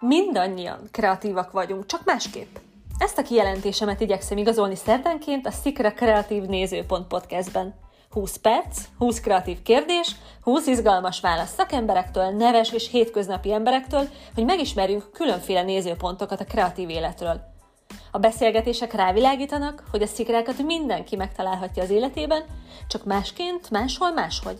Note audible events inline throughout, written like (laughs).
Mindannyian kreatívak vagyunk, csak másképp. Ezt a kijelentésemet igyekszem igazolni szerdánként a Szikra Kreatív Nézőpont podcastben. 20 perc, 20 kreatív kérdés, 20 izgalmas válasz szakemberektől, neves és hétköznapi emberektől, hogy megismerjünk különféle nézőpontokat a kreatív életről. A beszélgetések rávilágítanak, hogy a szikrákat mindenki megtalálhatja az életében, csak másként, máshol, máshogy.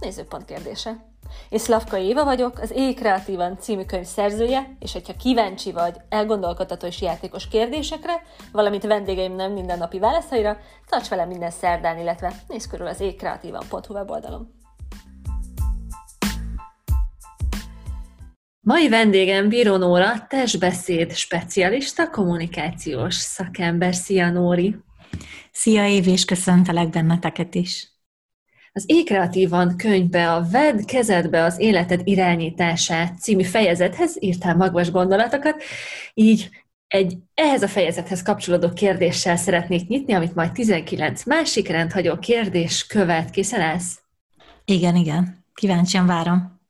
Nézőpont kérdése. Én Szlavka Éva vagyok, az Éj Kreatívan című könyv szerzője, és hogyha kíváncsi vagy elgondolkodható és játékos kérdésekre, valamint vendégeim nem mindennapi válaszaira, tarts velem minden szerdán, illetve nézz körül az éjkreatívan.hu weboldalon. Mai vendégem Bíró Nóra, testbeszéd specialista, kommunikációs szakember. Szia Nóri! Szia Év, és köszöntelek benneteket is! Az Ékreatívan könyvbe a Vedd kezedbe az életed irányítását című fejezethez írtál magvas gondolatokat, így egy ehhez a fejezethez kapcsolódó kérdéssel szeretnék nyitni, amit majd 19 másik rendhagyó kérdés követ. Készen állsz? Igen, igen. Kíváncsian várom.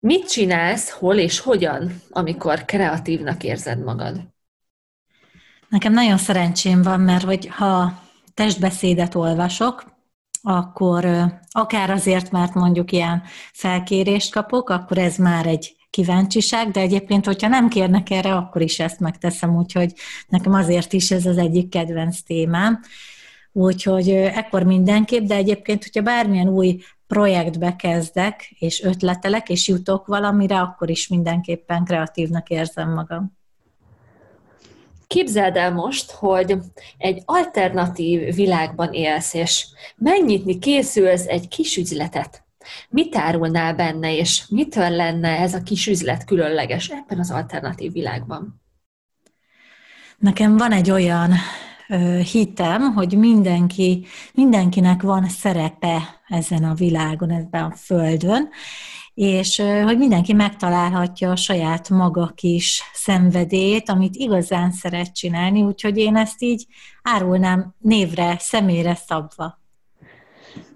Mit csinálsz, hol és hogyan, amikor kreatívnak érzed magad? Nekem nagyon szerencsém van, mert hogy ha testbeszédet olvasok, akkor akár azért, mert mondjuk ilyen felkérést kapok, akkor ez már egy kíváncsiság, de egyébként, hogyha nem kérnek erre, akkor is ezt megteszem, úgyhogy nekem azért is ez az egyik kedvenc témám. Úgyhogy ekkor mindenképp, de egyébként, hogyha bármilyen új projektbe kezdek, és ötletelek, és jutok valamire, akkor is mindenképpen kreatívnak érzem magam. Képzeld el most, hogy egy alternatív világban élsz, és megnyitni készülsz egy kis üzletet. Mit árulnál benne, és mitől lenne ez a kis üzlet különleges ebben az alternatív világban? Nekem van egy olyan hitem, hogy mindenki, mindenkinek van szerepe ezen a világon, ebben a földön, és hogy mindenki megtalálhatja a saját maga kis szenvedét, amit igazán szeret csinálni, úgyhogy én ezt így árulnám névre, személyre szabva.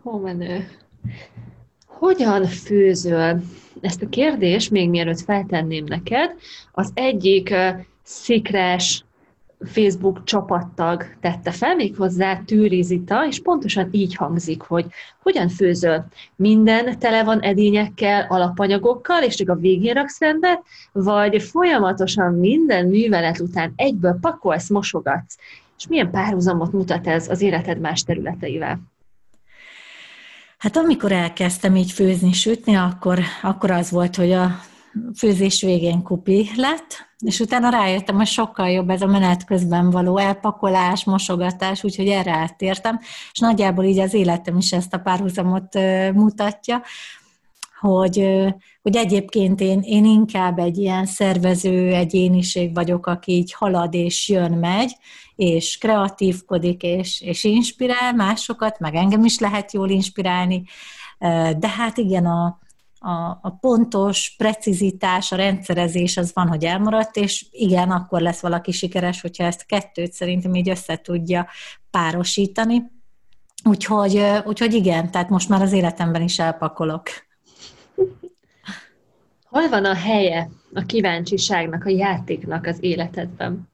Hó menő. Hogyan főzöl? Ezt a kérdést még mielőtt feltenném neked, az egyik szikrás Facebook csapattag tette fel, méghozzá Tűrizita, és pontosan így hangzik, hogy hogyan főzöl. Minden tele van edényekkel, alapanyagokkal, és csak a végén raksz rendet, vagy folyamatosan minden művelet után egyből pakolsz, mosogatsz, és milyen párhuzamot mutat ez az életed más területeivel? Hát amikor elkezdtem így főzni, sütni, akkor, akkor az volt, hogy a főzés végén kupi lett, és utána rájöttem, hogy sokkal jobb ez a menet közben való elpakolás, mosogatás, úgyhogy erre áttértem, és nagyjából így az életem is ezt a párhuzamot mutatja, hogy, hogy egyébként én, én inkább egy ilyen szervező egyéniség vagyok, aki így halad és jön, megy, és kreatívkodik, és, és inspirál másokat, meg engem is lehet jól inspirálni, de hát igen, a, a, a pontos precizitás, a rendszerezés az van, hogy elmaradt, és igen, akkor lesz valaki sikeres, hogyha ezt kettőt szerintem így össze tudja párosítani. Úgyhogy, úgyhogy igen, tehát most már az életemben is elpakolok. Hol van a helye a kíváncsiságnak, a játéknak az életedben?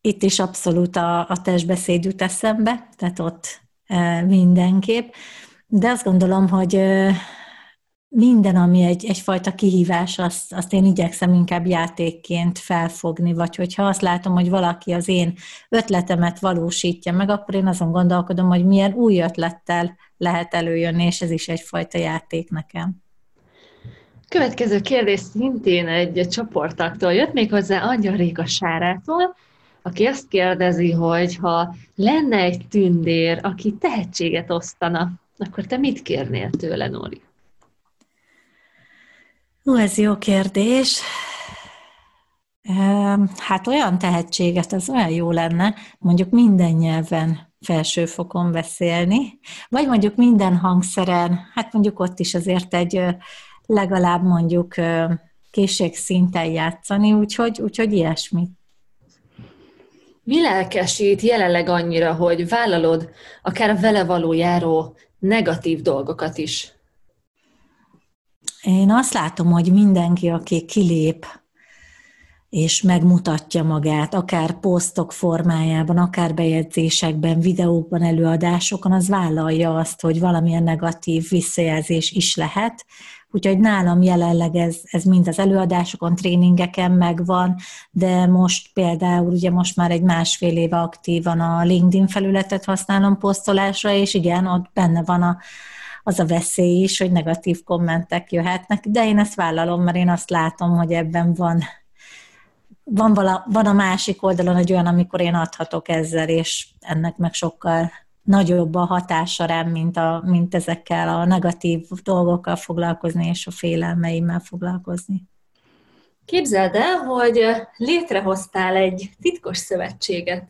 Itt is abszolút a, a testbeszéd jut eszembe, tehát ott mindenképp. De azt gondolom, hogy minden, ami egy, egyfajta kihívás, azt, azt én igyekszem inkább játékként felfogni, vagy hogyha azt látom, hogy valaki az én ötletemet valósítja meg, akkor én azon gondolkodom, hogy milyen új ötlettel lehet előjönni, és ez is egyfajta játék nekem. Következő kérdés szintén egy csoporttaktól jött, még hozzá Angyal Réka Sárától, aki azt kérdezi, hogy ha lenne egy tündér, aki tehetséget osztana, akkor te mit kérnél tőle, Nóri? Hú, ez jó kérdés. Hát olyan tehetséget, az olyan jó lenne, mondjuk minden nyelven felsőfokon beszélni, vagy mondjuk minden hangszeren, hát mondjuk ott is azért egy legalább mondjuk készségszinten játszani, úgyhogy, úgyhogy ilyesmi. Mi lelkesít jelenleg annyira, hogy vállalod akár a vele való járó negatív dolgokat is? Én azt látom, hogy mindenki, aki kilép és megmutatja magát, akár posztok formájában, akár bejegyzésekben, videókban, előadásokon, az vállalja azt, hogy valamilyen negatív visszajelzés is lehet. Úgyhogy nálam jelenleg ez, ez mind az előadásokon, tréningeken megvan, de most például ugye most már egy másfél éve aktívan a LinkedIn felületet használom posztolásra, és igen, ott benne van a, az a veszély is, hogy negatív kommentek jöhetnek, de én ezt vállalom, mert én azt látom, hogy ebben van van, vala, van a másik oldalon egy olyan, amikor én adhatok ezzel, és ennek meg sokkal nagyobb a hatása rám, mint, a, mint ezekkel a negatív dolgokkal foglalkozni, és a félelmeimmel foglalkozni. Képzeld el, hogy létrehoztál egy titkos szövetséget.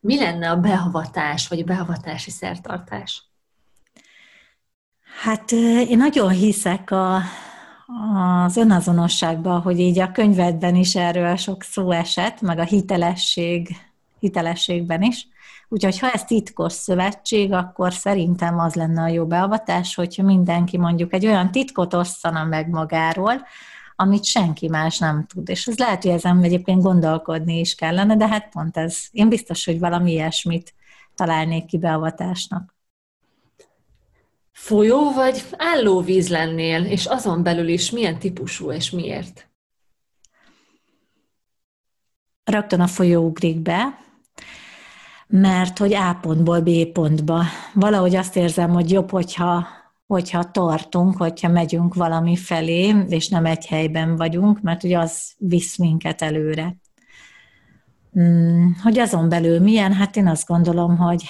Mi lenne a beavatás, vagy beavatási szertartás? Hát én nagyon hiszek a, az önazonosságban, hogy így a könyvedben is erről sok szó esett, meg a hitelesség, hitelességben is. Úgyhogy ha ez titkos szövetség, akkor szerintem az lenne a jó beavatás, hogyha mindenki mondjuk egy olyan titkot osszana meg magáról, amit senki más nem tud. És az lehet, hogy ezen egyébként gondolkodni is kellene, de hát pont ez. Én biztos, hogy valami ilyesmit találnék ki beavatásnak folyó vagy állóvíz lennél, és azon belül is milyen típusú és miért? Rögtön a folyó ugrik be, mert hogy A pontból B pontba. Valahogy azt érzem, hogy jobb, hogyha, hogyha tartunk, hogyha megyünk valami felé, és nem egy helyben vagyunk, mert ugye az visz minket előre. Hmm, hogy azon belül milyen? Hát én azt gondolom, hogy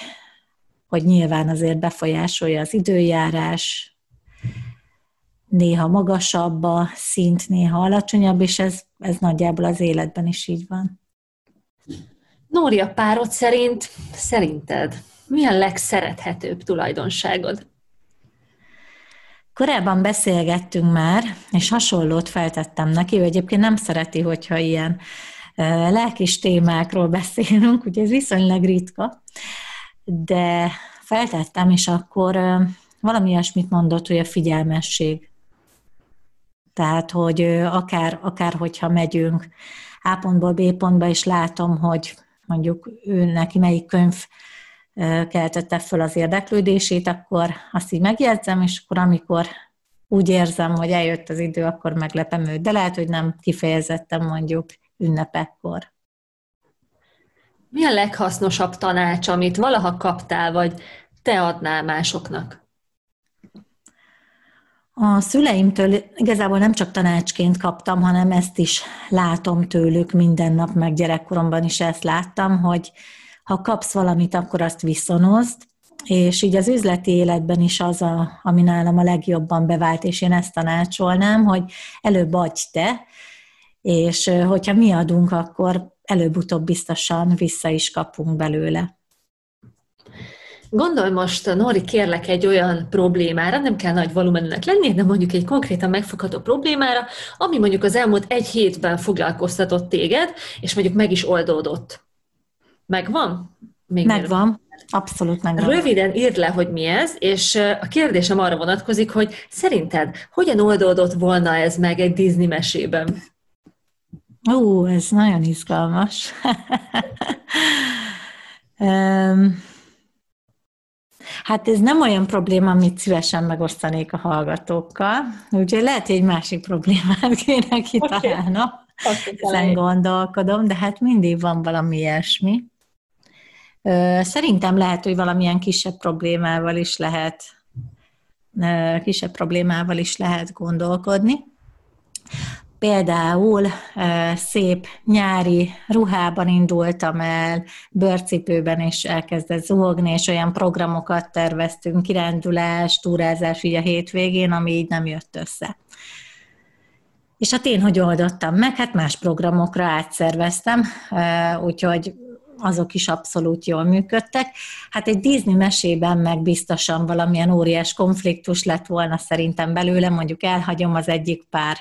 hogy nyilván azért befolyásolja az időjárás, néha magasabb a szint, néha alacsonyabb, és ez, ez nagyjából az életben is így van. Nóri, a párod szerint, szerinted mi a legszerethetőbb tulajdonságod? Korábban beszélgettünk már, és hasonlót feltettem neki, ő egyébként nem szereti, hogyha ilyen lelkis témákról beszélünk, ugye ez viszonylag ritka, de feltettem, és akkor valami ilyesmit mondott, hogy a figyelmesség. Tehát, hogy akár, akár hogyha megyünk A pontból B pontba, és látom, hogy mondjuk ő neki melyik könyv keltette föl az érdeklődését, akkor azt így megjegyzem, és akkor amikor úgy érzem, hogy eljött az idő, akkor meglepem őt. De lehet, hogy nem kifejezettem mondjuk ünnepekkor. Mi a leghasznosabb tanács, amit valaha kaptál, vagy te adnál másoknak? A szüleimtől igazából nem csak tanácsként kaptam, hanem ezt is látom tőlük minden nap, meg gyerekkoromban is ezt láttam, hogy ha kapsz valamit, akkor azt viszonozd, és így az üzleti életben is az, a, ami nálam a legjobban bevált, és én ezt tanácsolnám, hogy előbb adj te, és hogyha mi adunk, akkor előbb-utóbb biztosan vissza is kapunk belőle. Gondolj most, Nori, kérlek egy olyan problémára, nem kell nagy volumenűnek lenni, de mondjuk egy konkrétan megfogható problémára, ami mondjuk az elmúlt egy hétben foglalkoztatott téged, és mondjuk meg is oldódott. Megvan? Még megvan. Miért? Abszolút megvan. Röviden írd le, hogy mi ez, és a kérdésem arra vonatkozik, hogy szerinted hogyan oldódott volna ez meg egy Disney mesében? Ó, ez nagyon izgalmas. (laughs) um, hát ez nem olyan probléma, amit szívesen megosztanék a hallgatókkal. Úgyhogy lehet, hogy egy másik problémát (laughs) kéne kitalálnom. Okay. Ezen gondolkodom, de hát mindig van valami ilyesmi. Szerintem lehet, hogy valamilyen kisebb problémával is lehet kisebb problémával is lehet gondolkodni. Például szép nyári ruhában indultam el, bőrcipőben is elkezdett zuhogni, és olyan programokat terveztünk, kirándulás, túrázás így a hétvégén, ami így nem jött össze. És hát én hogy oldottam meg? Hát más programokra átszerveztem, úgyhogy azok is abszolút jól működtek. Hát egy Disney mesében meg biztosan valamilyen óriás konfliktus lett volna szerintem belőle, mondjuk elhagyom az egyik pár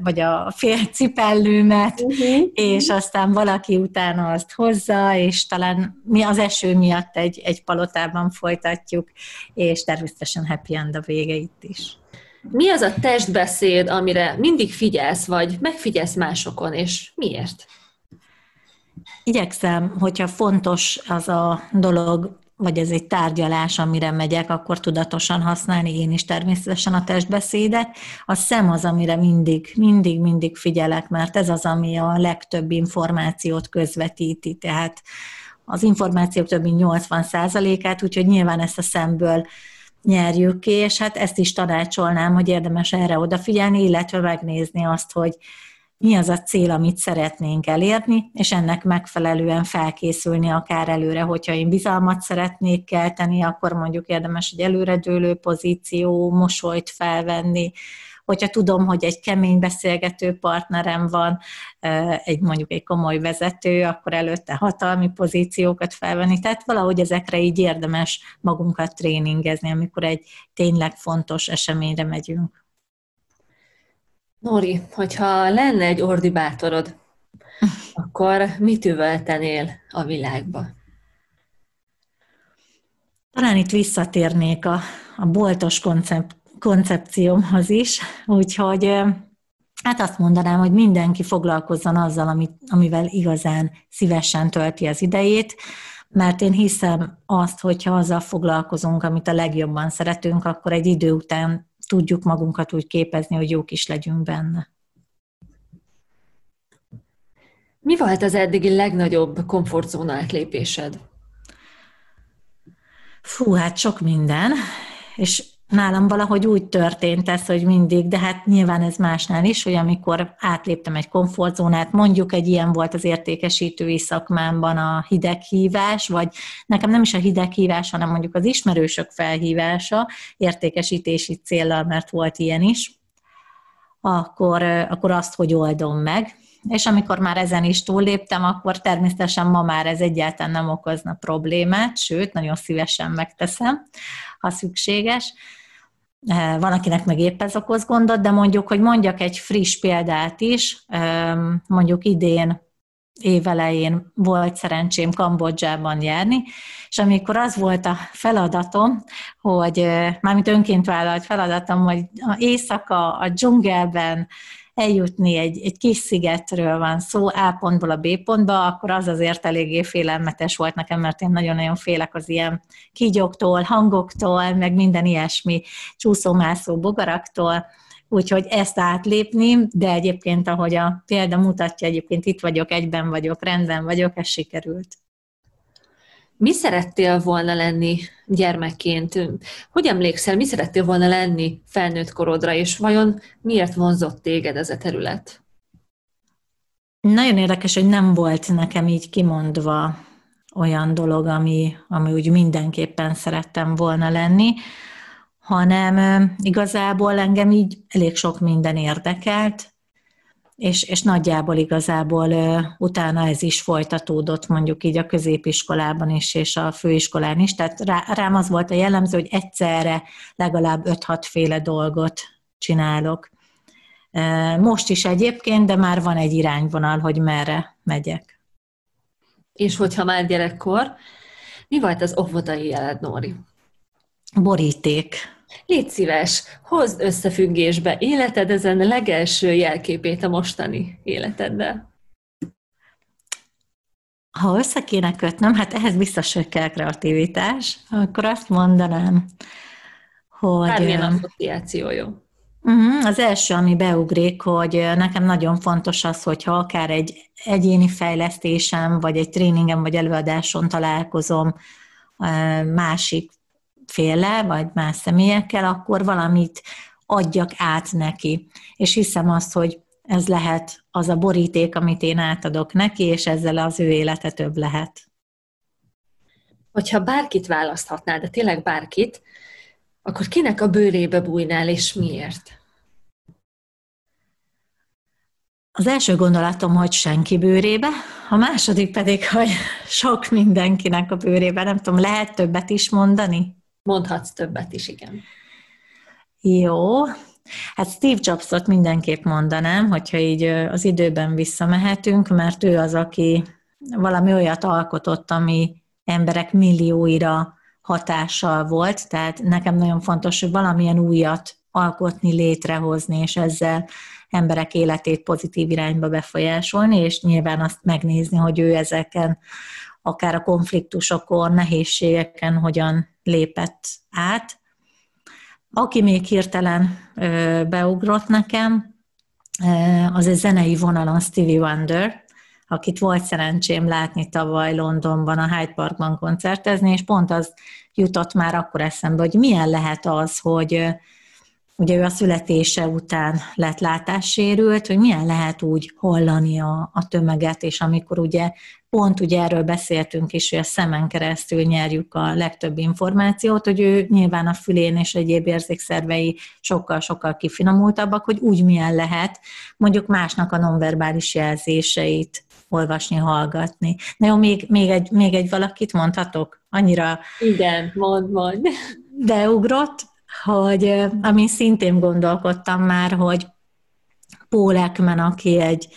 vagy a fél cipellőmet, uh-huh. és aztán valaki utána azt hozza, és talán mi az eső miatt egy, egy palotában folytatjuk, és természetesen happy end a vége itt is. Mi az a testbeszéd, amire mindig figyelsz, vagy megfigyelsz másokon, és miért? Igyekszem, hogyha fontos az a dolog, vagy ez egy tárgyalás, amire megyek, akkor tudatosan használni én is természetesen a testbeszédet. A szem az, amire mindig, mindig, mindig figyelek, mert ez az, ami a legtöbb információt közvetíti. Tehát az információk több mint 80%-át, úgyhogy nyilván ezt a szemből nyerjük ki, és hát ezt is tanácsolnám, hogy érdemes erre odafigyelni, illetve megnézni azt, hogy mi az a cél, amit szeretnénk elérni, és ennek megfelelően felkészülni akár előre, hogyha én bizalmat szeretnék kelteni, akkor mondjuk érdemes egy előredőlő pozíció, mosolyt felvenni, hogyha tudom, hogy egy kemény beszélgető partnerem van, egy mondjuk egy komoly vezető, akkor előtte hatalmi pozíciókat felvenni, tehát valahogy ezekre így érdemes magunkat tréningezni, amikor egy tényleg fontos eseményre megyünk. Nóri, hogyha lenne egy ordibátorod, (laughs) akkor mit üvöltenél a világba? Talán itt visszatérnék a, a boltos koncept, koncepciómhoz is, úgyhogy hát azt mondanám, hogy mindenki foglalkozzon azzal, amit, amivel igazán szívesen tölti az idejét, mert én hiszem azt, hogyha azzal foglalkozunk, amit a legjobban szeretünk, akkor egy idő után tudjuk magunkat úgy képezni, hogy jók is legyünk benne. Mi volt az eddigi legnagyobb komfortzóna átlépésed? Fú, hát sok minden, és nálam valahogy úgy történt ez, hogy mindig, de hát nyilván ez másnál is, hogy amikor átléptem egy komfortzónát, mondjuk egy ilyen volt az értékesítői szakmámban a hideghívás, vagy nekem nem is a hideghívás, hanem mondjuk az ismerősök felhívása értékesítési célral, mert volt ilyen is, akkor, akkor azt, hogy oldom meg. És amikor már ezen is túlléptem, akkor természetesen ma már ez egyáltalán nem okozna problémát, sőt, nagyon szívesen megteszem, ha szükséges van, akinek meg épp ez okoz gondot, de mondjuk, hogy mondjak egy friss példát is, mondjuk idén évelején volt szerencsém Kambodzsában járni, és amikor az volt a feladatom, hogy eh, mármint önként vállalt feladatom, hogy éjszaka a dzsungelben eljutni egy, egy kis szigetről van szó, A pontból a B pontba, akkor az azért eléggé félelmetes volt nekem, mert én nagyon-nagyon félek az ilyen kígyóktól, hangoktól, meg minden ilyesmi csúszómászó bogaraktól, úgyhogy ezt átlépni, de egyébként, ahogy a példa mutatja, egyébként itt vagyok, egyben vagyok, rendben vagyok, ez sikerült. Mi szerettél volna lenni gyermekként? Hogy emlékszel, mi szerettél volna lenni felnőtt korodra, és vajon miért vonzott téged ez a terület? Nagyon érdekes, hogy nem volt nekem így kimondva olyan dolog, ami, ami úgy mindenképpen szerettem volna lenni, hanem igazából engem így elég sok minden érdekelt, és, és nagyjából igazából utána ez is folytatódott mondjuk így a középiskolában is, és a főiskolán is. Tehát rá, rám az volt a jellemző, hogy egyszerre legalább 5-6 féle dolgot csinálok. Most is egyébként, de már van egy irányvonal, hogy merre megyek. És hogyha már gyerekkor, mi volt az óvodai jeled, Nóri? Boríték. Légy szíves, hozd összefüggésbe életed ezen legelső jelképét a mostani életeddel. Ha össze kéne kötnöm, hát ehhez biztos, hogy kell kreativitás, akkor azt mondanám, hogy... Bármilyen asszociáció jó. Uh-huh. Az első, ami beugrik, hogy nekem nagyon fontos az, hogyha akár egy egyéni fejlesztésem, vagy egy tréningem, vagy előadáson találkozom másik féle, vagy más személyekkel, akkor valamit adjak át neki. És hiszem azt, hogy ez lehet az a boríték, amit én átadok neki, és ezzel az ő élete több lehet. Hogyha bárkit választhatnál, de tényleg bárkit, akkor kinek a bőrébe bújnál, és miért? Az első gondolatom, hogy senki bőrébe, a második pedig, hogy sok mindenkinek a bőrébe. Nem tudom, lehet többet is mondani? Mondhatsz többet is, igen. Jó. Hát Steve Jobsot mindenképp mondanám, hogyha így az időben visszamehetünk, mert ő az, aki valami olyat alkotott, ami emberek millióira hatással volt, tehát nekem nagyon fontos, hogy valamilyen újat alkotni, létrehozni, és ezzel emberek életét pozitív irányba befolyásolni, és nyilván azt megnézni, hogy ő ezeken akár a konfliktusokon, nehézségeken hogyan lépett át. Aki még hirtelen beugrott nekem, az egy zenei vonalon Stevie Wonder, akit volt szerencsém látni tavaly Londonban, a Hyde Parkban koncertezni, és pont az jutott már akkor eszembe, hogy milyen lehet az, hogy ugye ő a születése után lett látássérült, hogy milyen lehet úgy hallani a, a tömeget, és amikor ugye pont ugye erről beszéltünk is, hogy a szemen keresztül nyerjük a legtöbb információt, hogy ő nyilván a fülén és egyéb érzékszervei sokkal-sokkal kifinomultabbak, hogy úgy milyen lehet mondjuk másnak a nonverbális jelzéseit olvasni, hallgatni. Na jó, még, még, egy, még egy valakit mondhatok? Annyira... Igen, mond, mond. De ugrott, hogy ami szintén gondolkodtam már, hogy Paul Ekman, aki egy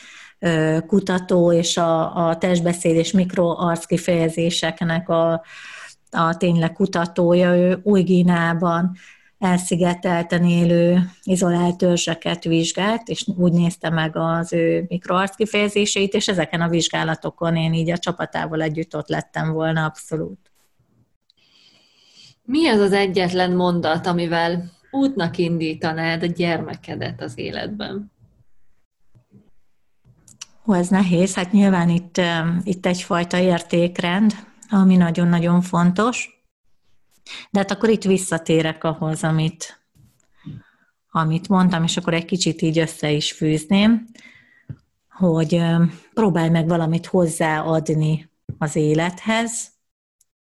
kutató, és a, a testbeszéd és mikroarc kifejezéseknek a, a tényleg kutatója, ő új Gínában elszigetelten élő izolált törzseket vizsgált, és úgy nézte meg az ő mikroarc kifejezéseit, és ezeken a vizsgálatokon én így a csapatával együtt ott lettem volna abszolút. Mi az az egyetlen mondat, amivel útnak indítanád a gyermekedet az életben? Ó, ez nehéz. Hát nyilván itt, itt egyfajta értékrend, ami nagyon-nagyon fontos. De hát akkor itt visszatérek ahhoz, amit, amit mondtam, és akkor egy kicsit így össze is fűzném, hogy próbálj meg valamit hozzáadni az élethez,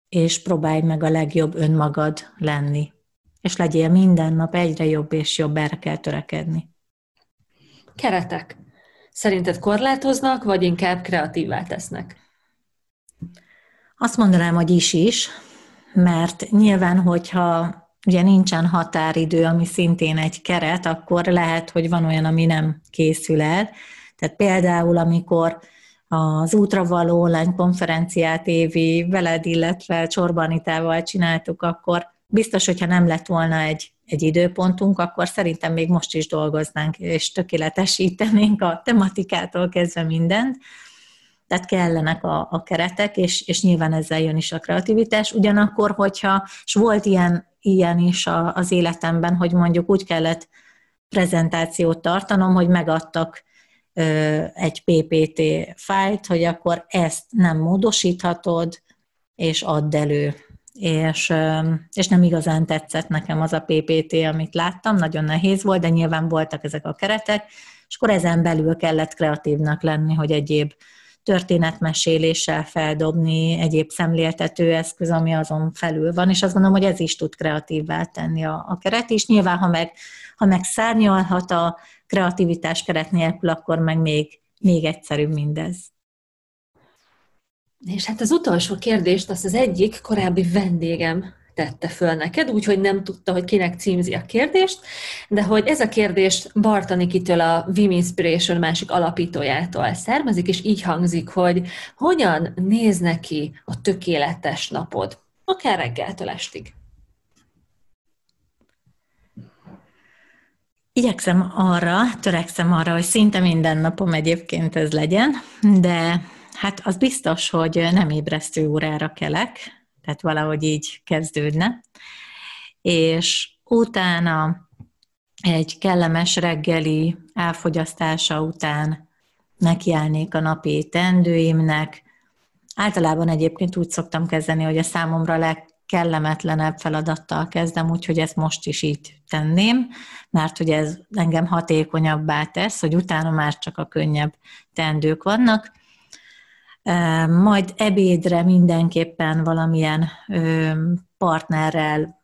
és próbálj meg a legjobb önmagad lenni. És legyél minden nap egyre jobb és jobb, erre kell törekedni. Keretek. Szerinted korlátoznak, vagy inkább kreatívvá tesznek? Azt mondanám, hogy is is, mert nyilván, hogyha ugye nincsen határidő, ami szintén egy keret, akkor lehet, hogy van olyan, ami nem készül el. Tehát például, amikor az útravaló online konferenciát évi veled, illetve Csorbanitával csináltuk, akkor biztos, hogyha nem lett volna egy, egy időpontunk, akkor szerintem még most is dolgoznánk, és tökéletesítenénk a tematikától kezdve mindent. Tehát kellenek a, a keretek, és, és nyilván ezzel jön is a kreativitás. Ugyanakkor, hogyha, és volt ilyen, ilyen is a, az életemben, hogy mondjuk úgy kellett prezentációt tartanom, hogy megadtak egy PPT fájlt, hogy akkor ezt nem módosíthatod, és add elő. És, és nem igazán tetszett nekem az a PPT, amit láttam, nagyon nehéz volt, de nyilván voltak ezek a keretek, és akkor ezen belül kellett kreatívnak lenni, hogy egyéb történetmeséléssel feldobni, egyéb szemléltető eszköz, ami azon felül van, és azt gondolom, hogy ez is tud kreatívvá tenni a, a keret, és nyilván, ha meg, ha meg szárnyalhat a kreativitás keret nélkül, akkor meg még, még egyszerűbb mindez. És hát az utolsó kérdést azt az egyik korábbi vendégem tette föl neked, úgyhogy nem tudta, hogy kinek címzi a kérdést, de hogy ez a kérdés Bartanikitől a Vim Inspiration másik alapítójától származik, és így hangzik, hogy hogyan néz neki a tökéletes napod, akár reggeltől estig. Igyekszem arra, törekszem arra, hogy szinte minden napom egyébként ez legyen, de hát az biztos, hogy nem ébresztő órára kelek, tehát valahogy így kezdődne. És utána egy kellemes reggeli elfogyasztása után nekiállnék a napi tendőimnek. Általában egyébként úgy szoktam kezdeni, hogy a számomra legkellemetlenebb feladattal kezdem, úgyhogy ezt most is így tenném, mert hogy ez engem hatékonyabbá tesz, hogy utána már csak a könnyebb tendők vannak. Majd ebédre mindenképpen valamilyen partnerrel,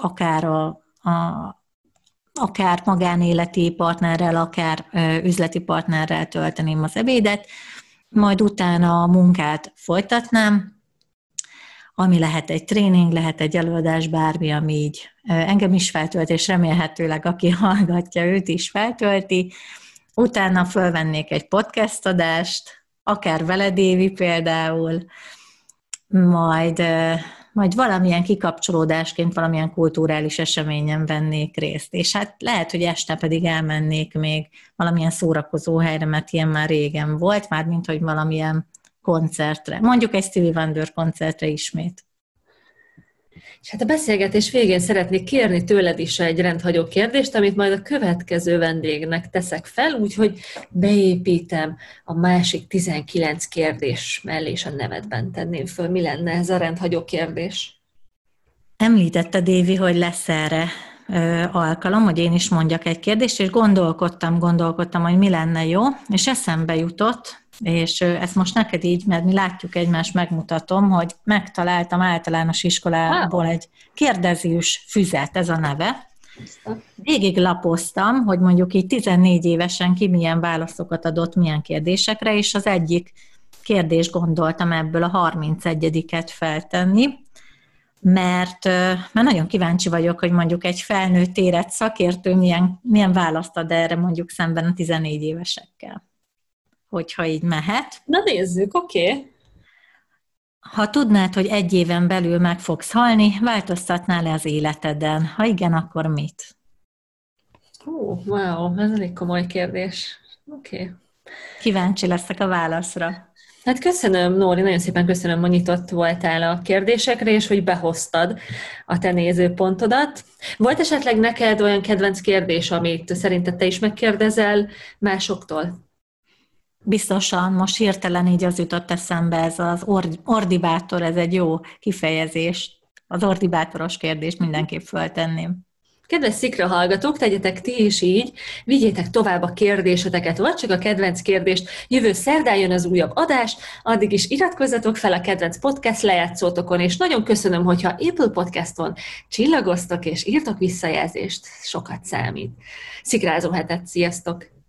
akár a, a akár magánéleti partnerrel, akár üzleti partnerrel tölteném az ebédet, majd utána a munkát folytatnám, ami lehet egy tréning, lehet egy előadás, bármi, ami így engem is feltölt, és remélhetőleg aki (laughs) hallgatja, őt is feltölti. Utána fölvennék egy podcast adást, akár veled Évi például, majd majd valamilyen kikapcsolódásként, valamilyen kulturális eseményen vennék részt. És hát lehet, hogy este pedig elmennék még valamilyen szórakozó helyre, mert ilyen már régen volt, már mint hogy valamilyen koncertre. Mondjuk egy Stevie Wonder koncertre ismét. És hát a beszélgetés végén szeretnék kérni tőled is egy rendhagyó kérdést, amit majd a következő vendégnek teszek fel, úgyhogy beépítem a másik 19 kérdés mellé, és a nevedben tenném föl. Mi lenne ez a rendhagyó kérdés? Említette Dévi, hogy lesz erre ö, alkalom, hogy én is mondjak egy kérdést, és gondolkodtam, gondolkodtam, hogy mi lenne jó, és eszembe jutott, és ezt most neked így, mert mi látjuk egymást, megmutatom, hogy megtaláltam általános iskolából egy kérdezős füzet, ez a neve. Végig lapoztam, hogy mondjuk így 14 évesen ki milyen válaszokat adott milyen kérdésekre, és az egyik kérdés gondoltam ebből a 31-et feltenni, mert, mert nagyon kíváncsi vagyok, hogy mondjuk egy felnőtt érett szakértő milyen, milyen választ ad erre mondjuk szemben a 14 évesekkel hogyha így mehet. Na nézzük, oké. Okay. Ha tudnád, hogy egy éven belül meg fogsz halni, változtatnál le az életeden? Ha igen, akkor mit? Ó, wow, ez elég komoly kérdés. Oké. Okay. Kíváncsi leszek a válaszra. Hát köszönöm, Nóri, nagyon szépen köszönöm, hogy nyitott voltál a kérdésekre, és hogy behoztad a te nézőpontodat. Volt esetleg neked olyan kedvenc kérdés, amit szerinted te is megkérdezel másoktól? Biztosan, most hirtelen így az jutott eszembe, ez az ordibátor, ez egy jó kifejezés. Az ordibátoros kérdést mindenképp föltenném. Kedves szikra hallgatók, tegyetek ti is így, vigyétek tovább a kérdéseteket, vagy csak a kedvenc kérdést. Jövő szerdán jön az újabb adás, addig is iratkozzatok fel a kedvenc podcast lejátszótokon, és nagyon köszönöm, hogyha Apple Podcaston csillagoztok és írtok visszajelzést, sokat számít. Szikrázó hetet, sziasztok!